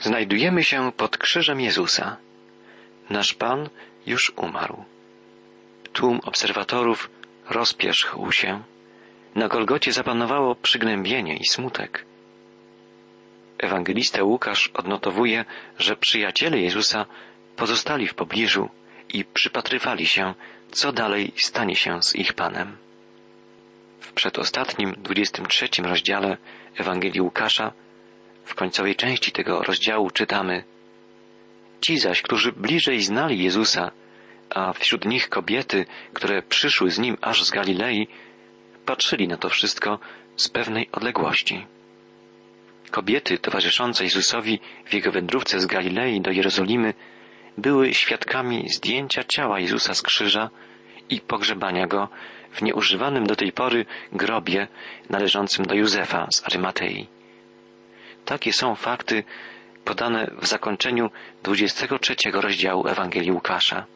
Znajdujemy się pod krzyżem Jezusa. Nasz Pan już umarł. Tłum obserwatorów rozpierzchł się. Na Golgocie zapanowało przygnębienie i smutek. Ewangelista Łukasz odnotowuje, że przyjaciele Jezusa pozostali w pobliżu i przypatrywali się, co dalej stanie się z ich Panem. W przedostatnim, 23 rozdziale Ewangelii Łukasza w końcowej części tego rozdziału czytamy Ci zaś, którzy bliżej znali Jezusa, a wśród nich kobiety, które przyszły z nim aż z Galilei, patrzyli na to wszystko z pewnej odległości. Kobiety towarzyszące Jezusowi w jego wędrówce z Galilei do Jerozolimy były świadkami zdjęcia ciała Jezusa z krzyża i pogrzebania go w nieużywanym do tej pory grobie należącym do Józefa z Arymatei. Takie są fakty podane w zakończeniu 23 rozdziału Ewangelii Łukasza.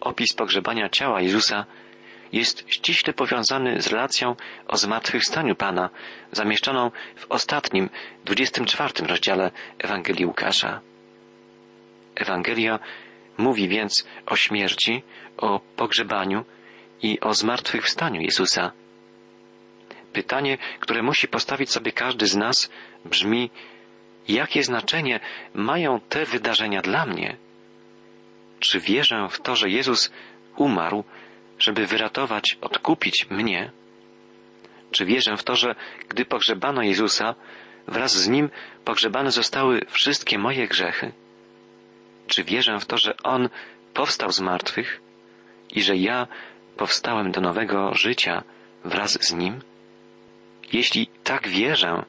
Opis pogrzebania ciała Jezusa jest ściśle powiązany z relacją o zmartwychwstaniu Pana, zamieszczoną w ostatnim, 24 rozdziale Ewangelii Łukasza. Ewangelia mówi więc o śmierci, o pogrzebaniu i o zmartwychwstaniu Jezusa. Pytanie, które musi postawić sobie każdy z nas, brzmi, jakie znaczenie mają te wydarzenia dla mnie? Czy wierzę w to, że Jezus umarł, żeby wyratować, odkupić mnie? Czy wierzę w to, że gdy pogrzebano Jezusa, wraz z Nim pogrzebane zostały wszystkie moje grzechy? Czy wierzę w to, że On powstał z martwych i że ja powstałem do nowego życia wraz z Nim? Jeśli tak wierzę,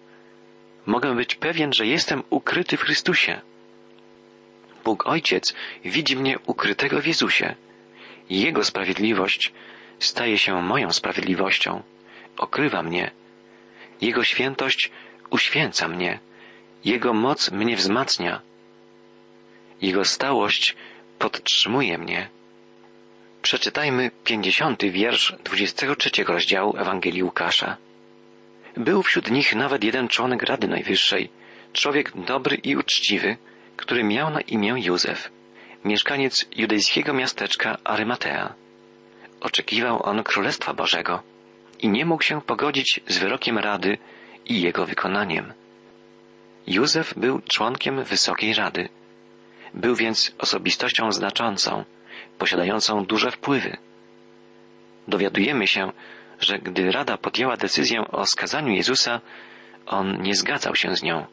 mogę być pewien, że jestem ukryty w Chrystusie. Bóg Ojciec widzi mnie ukrytego w Jezusie. Jego sprawiedliwość staje się moją sprawiedliwością, okrywa mnie. Jego świętość uświęca mnie. Jego moc mnie wzmacnia. Jego stałość podtrzymuje mnie. Przeczytajmy pięćdziesiąty wiersz dwudziestego trzeciego rozdziału Ewangelii Łukasza. Był wśród nich nawet jeden członek Rady Najwyższej, człowiek dobry i uczciwy, który miał na imię Józef, mieszkaniec judejskiego miasteczka Arymatea. Oczekiwał on Królestwa Bożego i nie mógł się pogodzić z wyrokiem Rady i jego wykonaniem. Józef był członkiem Wysokiej Rady. Był więc osobistością znaczącą, posiadającą duże wpływy. Dowiadujemy się, że gdy Rada podjęła decyzję o skazaniu Jezusa, on nie zgadzał się z nią.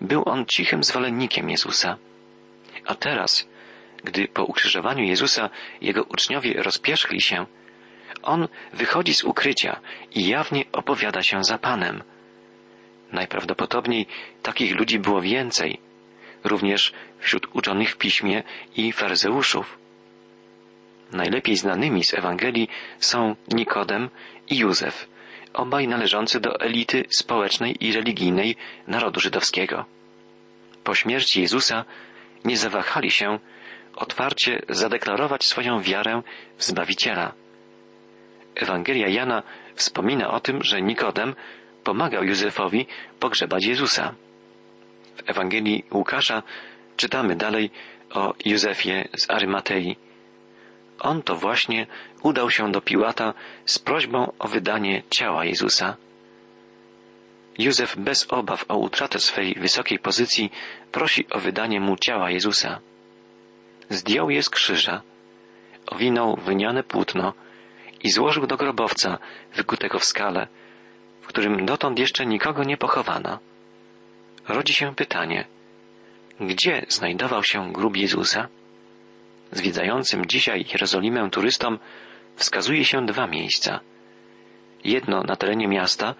Był on cichym zwolennikiem Jezusa. A teraz, gdy po ukrzyżowaniu Jezusa jego uczniowie rozpierzchli się, on wychodzi z ukrycia i jawnie opowiada się za Panem. Najprawdopodobniej takich ludzi było więcej, również wśród uczonych w piśmie i faryzeuszów. Najlepiej znanymi z Ewangelii są Nikodem i Józef, obaj należący do elity społecznej i religijnej narodu żydowskiego. Po śmierci Jezusa nie zawahali się otwarcie zadeklarować swoją wiarę w Zbawiciela. Ewangelia Jana wspomina o tym, że Nikodem pomagał Józefowi pogrzebać Jezusa. W Ewangelii Łukasza czytamy dalej o Józefie z Arymatei. On to właśnie udał się do Piłata z prośbą o wydanie ciała Jezusa. Józef bez obaw o utratę swej wysokiej pozycji prosi o wydanie mu ciała Jezusa. Zdjął je z krzyża, owinął wyniane płótno i złożył do grobowca wykutego w skale, w którym dotąd jeszcze nikogo nie pochowano. Rodzi się pytanie, gdzie znajdował się grób Jezusa? Zwiedzającym dzisiaj Jerozolimę turystom wskazuje się dwa miejsca. Jedno na terenie miasta,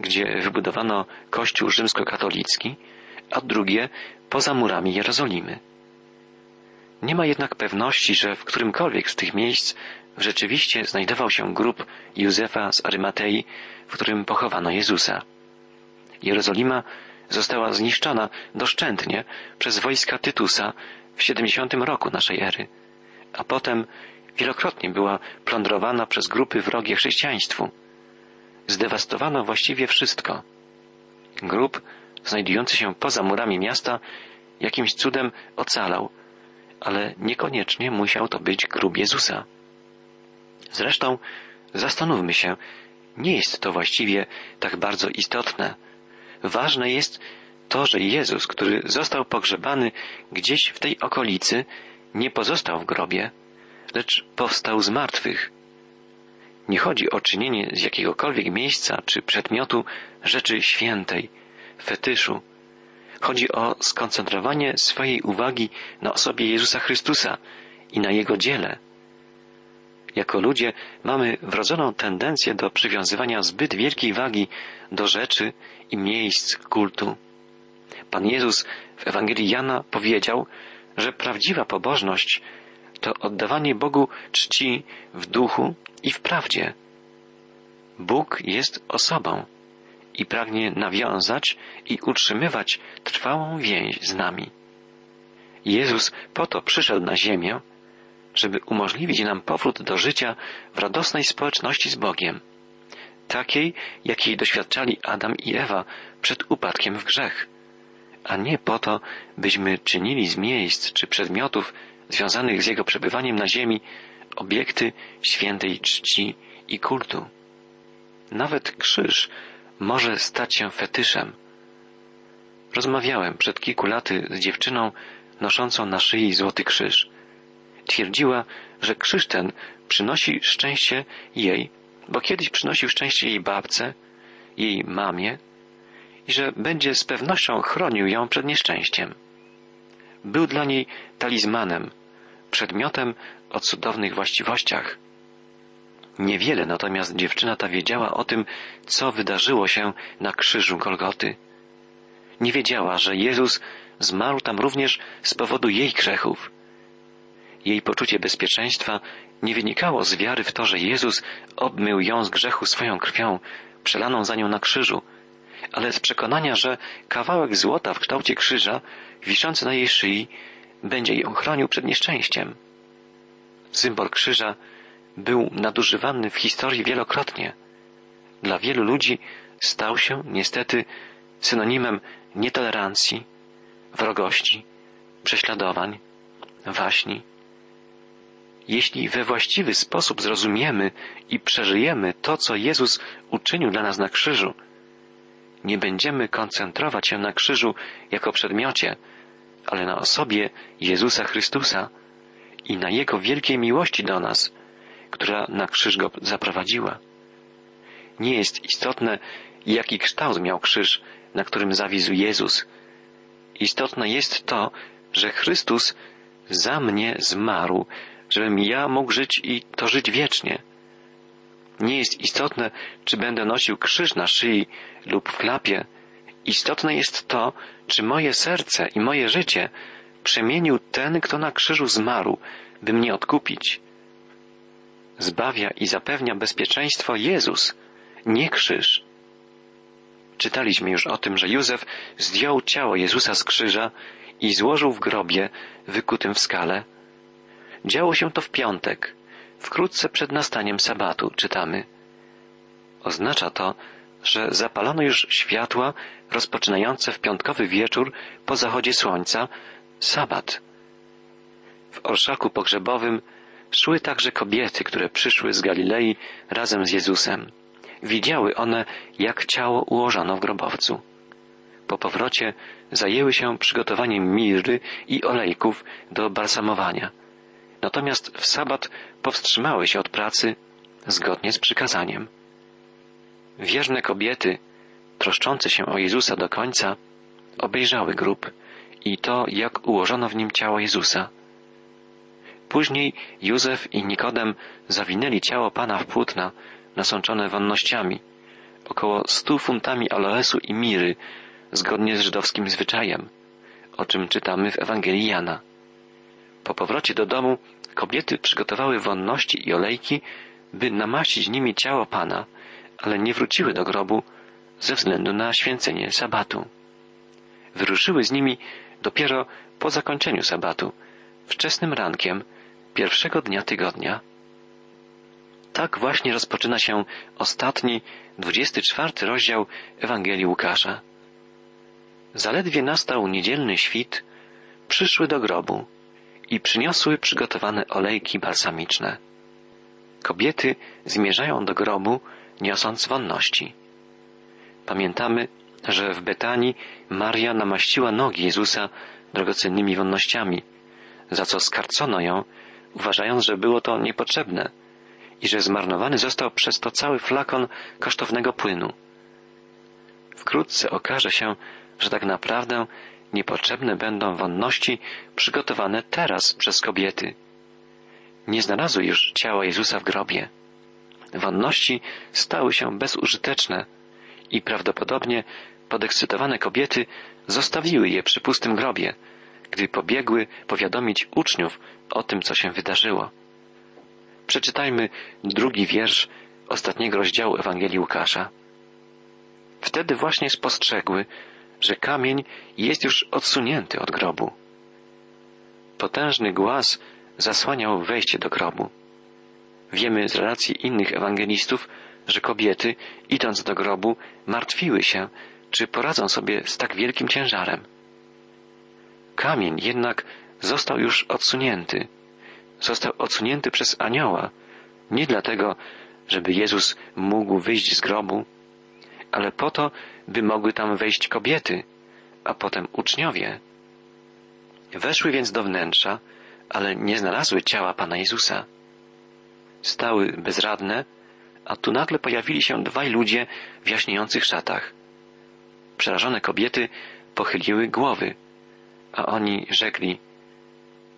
gdzie wybudowano kościół rzymskokatolicki, a drugie poza murami Jerozolimy. Nie ma jednak pewności, że w którymkolwiek z tych miejsc rzeczywiście znajdował się grób Józefa z Arymatei, w którym pochowano Jezusa. Jerozolima została zniszczona doszczętnie przez wojska Tytusa w 70 roku naszej ery, a potem wielokrotnie była plądrowana przez grupy wrogie chrześcijaństwu. Zdewastowano właściwie wszystko. Grób znajdujący się poza murami miasta, jakimś cudem ocalał, ale niekoniecznie musiał to być grób Jezusa. Zresztą zastanówmy się, nie jest to właściwie tak bardzo istotne. Ważne jest to, że Jezus, który został pogrzebany gdzieś w tej okolicy, nie pozostał w grobie, lecz powstał z martwych. Nie chodzi o czynienie z jakiegokolwiek miejsca czy przedmiotu rzeczy świętej, fetyszu. Chodzi o skoncentrowanie swojej uwagi na osobie Jezusa Chrystusa i na Jego dziele. Jako ludzie mamy wrodzoną tendencję do przywiązywania zbyt wielkiej wagi do rzeczy i miejsc kultu. Pan Jezus w Ewangelii Jana powiedział, że prawdziwa pobożność to oddawanie Bogu czci w duchu i w prawdzie. Bóg jest osobą i pragnie nawiązać i utrzymywać trwałą więź z nami. Jezus po to przyszedł na ziemię, żeby umożliwić nam powrót do życia w radosnej społeczności z Bogiem, takiej, jakiej doświadczali Adam i Ewa przed upadkiem w grzech, a nie po to, byśmy czynili z miejsc czy przedmiotów związanych z Jego przebywaniem na ziemi obiekty świętej czci i kultu. Nawet krzyż może stać się fetyszem. Rozmawiałem przed kilku laty z dziewczyną noszącą na szyi złoty krzyż. Twierdziła, że krzyż ten przynosi szczęście jej, bo kiedyś przynosił szczęście jej babce, jej mamie i że będzie z pewnością chronił ją przed nieszczęściem. Był dla niej talizmanem, przedmiotem o cudownych właściwościach. Niewiele natomiast dziewczyna ta wiedziała o tym, co wydarzyło się na krzyżu Golgoty. Nie wiedziała, że Jezus zmarł tam również z powodu jej grzechów. Jej poczucie bezpieczeństwa nie wynikało z wiary w to, że Jezus obmył ją z grzechu swoją krwią, przelaną za nią na krzyżu, ale z przekonania, że kawałek złota w kształcie krzyża, wiszący na jej szyi, będzie ją chronił przed nieszczęściem. Symbol krzyża był nadużywany w historii wielokrotnie. Dla wielu ludzi stał się niestety synonimem nietolerancji, wrogości, prześladowań, waśni. Jeśli we właściwy sposób zrozumiemy i przeżyjemy to, co Jezus uczynił dla nas na krzyżu, nie będziemy koncentrować się na krzyżu jako przedmiocie, ale na osobie Jezusa Chrystusa i na Jego wielkiej miłości do nas, która na krzyż go zaprowadziła. Nie jest istotne, jaki kształt miał krzyż, na którym zawisł Jezus. Istotne jest to, że Chrystus za mnie zmarł, żebym ja mógł żyć i to żyć wiecznie. Nie jest istotne, czy będę nosił krzyż na szyi lub w klapie. Istotne jest to, czy moje serce i moje życie przemienił ten, kto na krzyżu zmarł, by mnie odkupić. Zbawia i zapewnia bezpieczeństwo Jezus, nie krzyż. Czytaliśmy już o tym, że Józef zdjął ciało Jezusa z krzyża i złożył w grobie wykutym w skale. Działo się to w piątek, wkrótce przed nastaniem sabatu, czytamy. Oznacza to, że zapalono już światła rozpoczynające w piątkowy wieczór po zachodzie słońca sabat. W orszaku pogrzebowym szły także kobiety, które przyszły z Galilei razem z Jezusem. Widziały one, jak ciało ułożono w grobowcu. Po powrocie zajęły się przygotowaniem miry i olejków do balsamowania. Natomiast w sabat powstrzymały się od pracy zgodnie z przykazaniem. Wierzne kobiety, troszczące się o Jezusa do końca, obejrzały grób i to, jak ułożono w nim ciało Jezusa. Później Józef i Nikodem zawinęli ciało Pana w płótna nasączone wonnościami, około stu funtami aloesu i miry, zgodnie z żydowskim zwyczajem, o czym czytamy w Ewangelii Jana. Po powrocie do domu kobiety przygotowały wonności i olejki, by namaścić nimi ciało Pana, ale nie wróciły do grobu ze względu na święcenie sabatu. Wyruszyły z nimi dopiero po zakończeniu sabatu, wczesnym rankiem, pierwszego dnia tygodnia. Tak właśnie rozpoczyna się ostatni, dwudziesty czwarty rozdział Ewangelii Łukasza. Zaledwie nastał niedzielny świt, przyszły do grobu i przyniosły przygotowane olejki balsamiczne. Kobiety zmierzają do grobu, niosąc wonności. Pamiętamy, że w Betanii Maria namaściła nogi Jezusa drogocennymi wonnościami, za co skarcono ją, uważając, że było to niepotrzebne i że zmarnowany został przez to cały flakon kosztownego płynu. Wkrótce okaże się, że tak naprawdę niepotrzebne będą wonności przygotowane teraz przez kobiety. Nie znalazły już ciała Jezusa w grobie. Wonności stały się bezużyteczne i prawdopodobnie podekscytowane kobiety zostawiły je przy pustym grobie, gdy pobiegły powiadomić uczniów o tym, co się wydarzyło. Przeczytajmy drugi wiersz ostatniego rozdziału Ewangelii Łukasza. Wtedy właśnie spostrzegły, że kamień jest już odsunięty od grobu. Potężny głaz zasłaniał wejście do grobu. Wiemy z relacji innych ewangelistów, że kobiety, idąc do grobu, martwiły się, czy poradzą sobie z tak wielkim ciężarem. Kamień jednak został już odsunięty. Został odsunięty przez anioła, nie dlatego, żeby Jezus mógł wyjść z grobu, ale po to, by mogły tam wejść kobiety, a potem uczniowie. Weszły więc do wnętrza, ale nie znalazły ciała Pana Jezusa. Stały bezradne, a tu nagle pojawili się dwaj ludzie w jaśniejących szatach. Przerażone kobiety pochyliły głowy, a oni rzekli,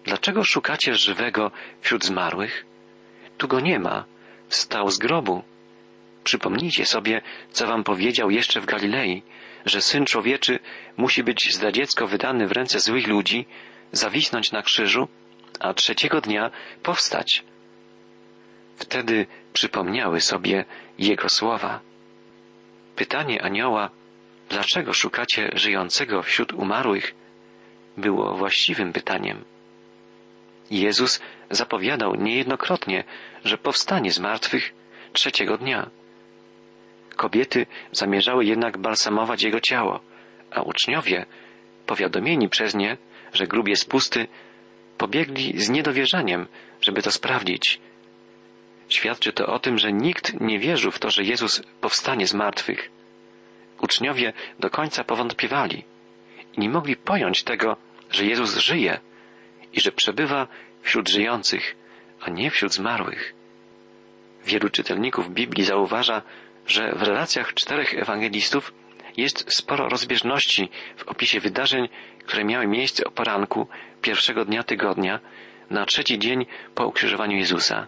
Dlaczego szukacie żywego wśród zmarłych? Tu go nie ma, wstał z grobu. Przypomnijcie sobie, co wam powiedział jeszcze w Galilei, że Syn Człowieczy musi być zdradziecko wydany w ręce złych ludzi, zawisnąć na krzyżu, a trzeciego dnia powstać. Wtedy przypomniały sobie Jego słowa. Pytanie anioła, dlaczego szukacie żyjącego wśród umarłych, było właściwym pytaniem. Jezus zapowiadał niejednokrotnie, że powstanie z martwych trzeciego dnia. Kobiety zamierzały jednak balsamować jego ciało, a uczniowie, powiadomieni przez nie, że grób jest pusty, pobiegli z niedowierzaniem, żeby to sprawdzić. Świadczy to o tym, że nikt nie wierzył w to, że Jezus powstanie z martwych. Uczniowie do końca powątpiewali i nie mogli pojąć tego, że Jezus żyje i że przebywa wśród żyjących, a nie wśród zmarłych. Wielu czytelników Biblii zauważa, że w relacjach czterech ewangelistów jest sporo rozbieżności w opisie wydarzeń, które miały miejsce o poranku pierwszego dnia tygodnia na trzeci dzień po ukrzyżowaniu Jezusa.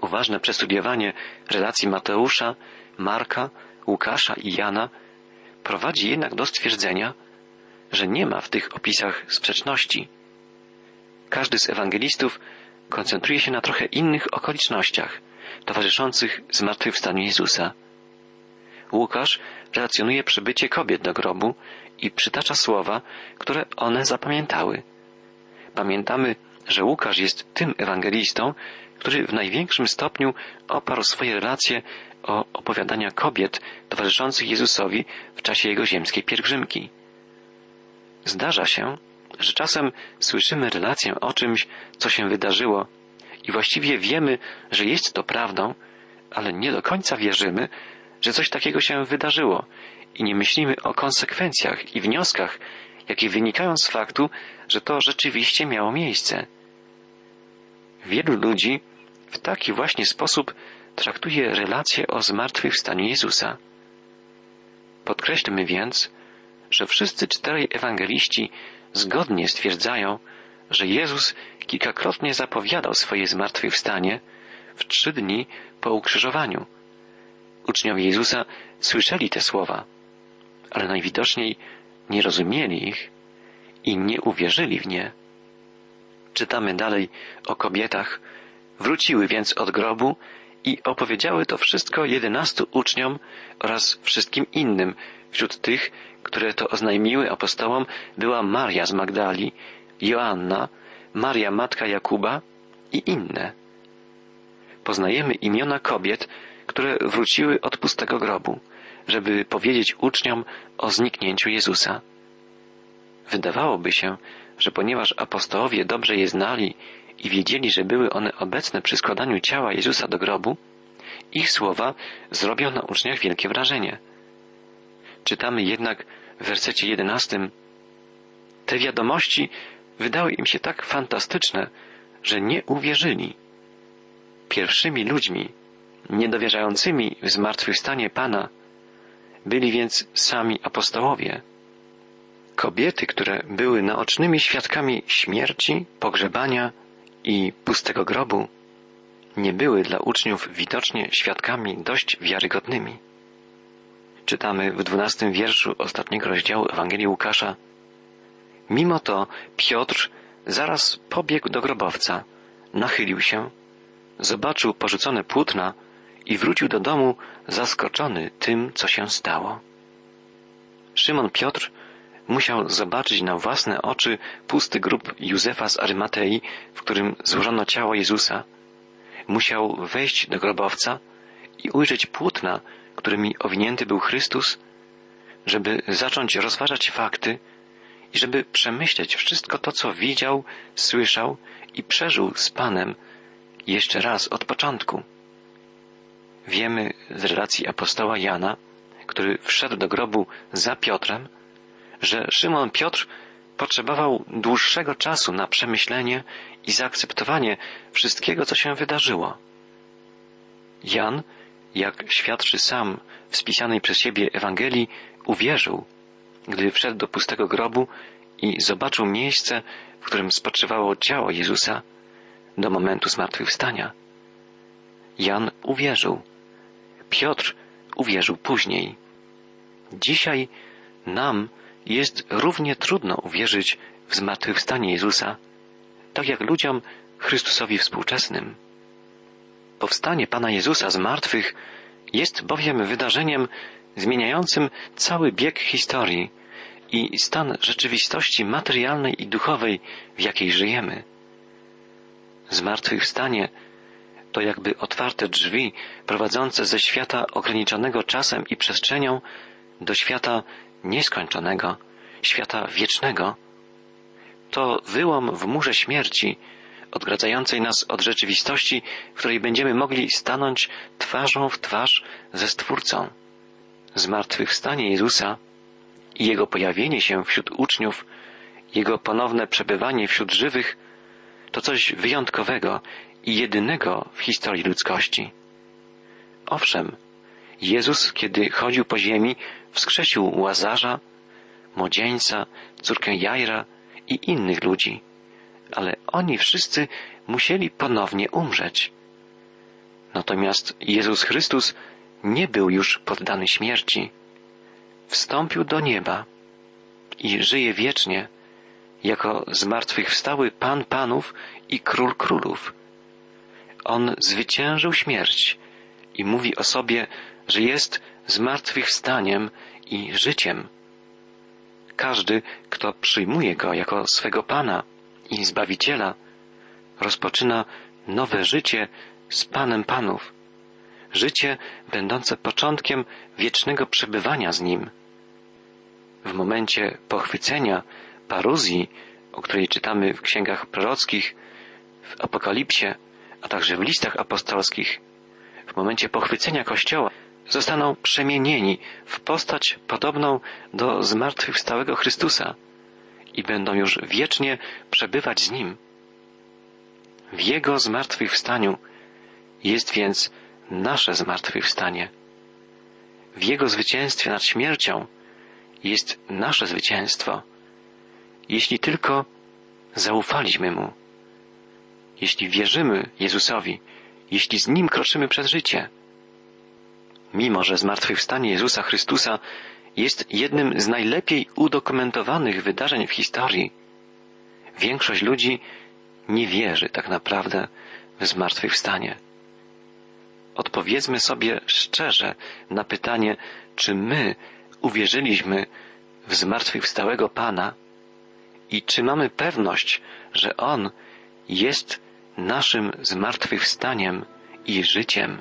Uważne przestudiowanie relacji Mateusza, Marka, Łukasza i Jana prowadzi jednak do stwierdzenia, że nie ma w tych opisach sprzeczności. Każdy z ewangelistów koncentruje się na trochę innych okolicznościach towarzyszących zmartwychwstaniu Jezusa. Łukasz relacjonuje przybycie kobiet do grobu i przytacza słowa, które one zapamiętały. Pamiętamy, że Łukasz jest tym ewangelistą, który w największym stopniu oparł swoje relacje o opowiadania kobiet towarzyszących Jezusowi w czasie jego ziemskiej pielgrzymki. Zdarza się, że czasem słyszymy relację o czymś, co się wydarzyło i właściwie wiemy, że jest to prawdą, ale nie do końca wierzymy, że coś takiego się wydarzyło i nie myślimy o konsekwencjach i wnioskach, jakie wynikają z faktu, że to rzeczywiście miało miejsce. Wielu ludzi w taki właśnie sposób traktuje relacje o zmartwychwstaniu Jezusa. Podkreślmy więc, że wszyscy czterej ewangeliści zgodnie stwierdzają, że Jezus kilkakrotnie zapowiadał swoje zmartwychwstanie w trzy dni po ukrzyżowaniu. Uczniowie Jezusa słyszeli te słowa, ale najwidoczniej nie rozumieli ich i nie uwierzyli w nie. Czytamy dalej o kobietach. Wróciły więc od grobu i opowiedziały to wszystko jedenastu uczniom oraz wszystkim innym. Wśród tych, które to oznajmiły apostołom, była Maria z Magdali, Joanna, Maria matka Jakuba i inne. Poznajemy imiona kobiet, które wróciły od pustego grobu. żeby powiedzieć uczniom o zniknięciu Jezusa. Wydawałoby się, że ponieważ apostołowie dobrze je znali i wiedzieli, że były one obecne przy składaniu ciała Jezusa do grobu, ich słowa zrobią na uczniach wielkie wrażenie. Czytamy jednak w wersecie jedenastym Te wiadomości wydały im się tak fantastyczne, że nie uwierzyli. Pierwszymi ludźmi, niedowierzającymi w zmartwychwstanie Pana, byli więc sami apostołowie. Kobiety, które były naocznymi świadkami śmierci, pogrzebania i pustego grobu, nie były dla uczniów widocznie świadkami dość wiarygodnymi. Czytamy w dwunastym wierszu ostatniego rozdziału Ewangelii Łukasza. Mimo to Piotr zaraz pobiegł do grobowca, nachylił się, zobaczył porzucone płótna i wrócił do domu zaskoczony tym, co się stało. Szymon Piotr musiał zobaczyć na własne oczy pusty grób Józefa z Arymatei, w którym złożono ciało Jezusa. Musiał wejść do grobowca i ujrzeć płótna, którymi owinięty był Chrystus, żeby zacząć rozważać fakty i żeby przemyśleć wszystko to, co widział, słyszał i przeżył z Panem jeszcze raz od początku. Wiemy z relacji apostoła Jana, który wszedł do grobu za Piotrem, że Szymon Piotr potrzebował dłuższego czasu na przemyślenie i zaakceptowanie wszystkiego, co się wydarzyło. Jan, jak świadczy sam w spisanej przez siebie Ewangelii, uwierzył, gdy wszedł do pustego grobu i zobaczył miejsce, w którym spoczywało ciało Jezusa do momentu zmartwychwstania. Jan uwierzył. Piotr uwierzył później. Dzisiaj nam jest równie trudno uwierzyć w zmartwychwstanie Jezusa, tak jak ludziom Chrystusowi współczesnym. Powstanie Pana Jezusa z martwych jest bowiem wydarzeniem zmieniającym cały bieg historii i stan rzeczywistości materialnej i duchowej, w jakiej żyjemy. Zmartwychwstanie to jakby otwarte drzwi prowadzące ze świata ograniczonego czasem i przestrzenią do świata nieskończonego, świata wiecznego. To wyłom w murze śmierci, odgradzającej nas od rzeczywistości, w której będziemy mogli stanąć twarzą w twarz ze Stwórcą. Zmartwychwstanie Jezusa i Jego pojawienie się wśród uczniów, Jego ponowne przebywanie wśród żywych, to coś wyjątkowego i jedynego w historii ludzkości. Owszem, Jezus, kiedy chodził po ziemi, wskrzesił Łazarza, młodzieńca, córkę Jajra i innych ludzi, ale oni wszyscy musieli ponownie umrzeć. Natomiast Jezus Chrystus nie był już poddany śmierci. Wstąpił do nieba i żyje wiecznie jako zmartwychwstały Pan Panów i Król Królów. On zwyciężył śmierć i mówi o sobie, że jest zmartwychwstaniem i życiem. Każdy, kto przyjmuje Go jako swego Pana i Zbawiciela, rozpoczyna nowe życie z Panem Panów. Życie będące początkiem wiecznego przebywania z Nim. W momencie pochwycenia, paruzji, o której czytamy w księgach prorockich, w Apokalipsie, a także w listach apostolskich, w momencie pochwycenia Kościoła, zostaną przemienieni w postać podobną do zmartwychwstałego Chrystusa i będą już wiecznie przebywać z Nim. W Jego zmartwychwstaniu jest więc nasze zmartwychwstanie. W Jego zwycięstwie nad śmiercią jest nasze zwycięstwo. Jeśli tylko zaufaliśmy Mu, jeśli wierzymy Jezusowi, jeśli z Nim kroczymy przez życie. Mimo, że zmartwychwstanie Jezusa Chrystusa jest jednym z najlepiej udokumentowanych wydarzeń w historii, większość ludzi nie wierzy tak naprawdę w zmartwychwstanie. Odpowiedzmy sobie szczerze na pytanie, czy my uwierzyliśmy w zmartwychwstałego Pana i czy mamy pewność, że On jest naszym zmartwychwstaniem i życiem.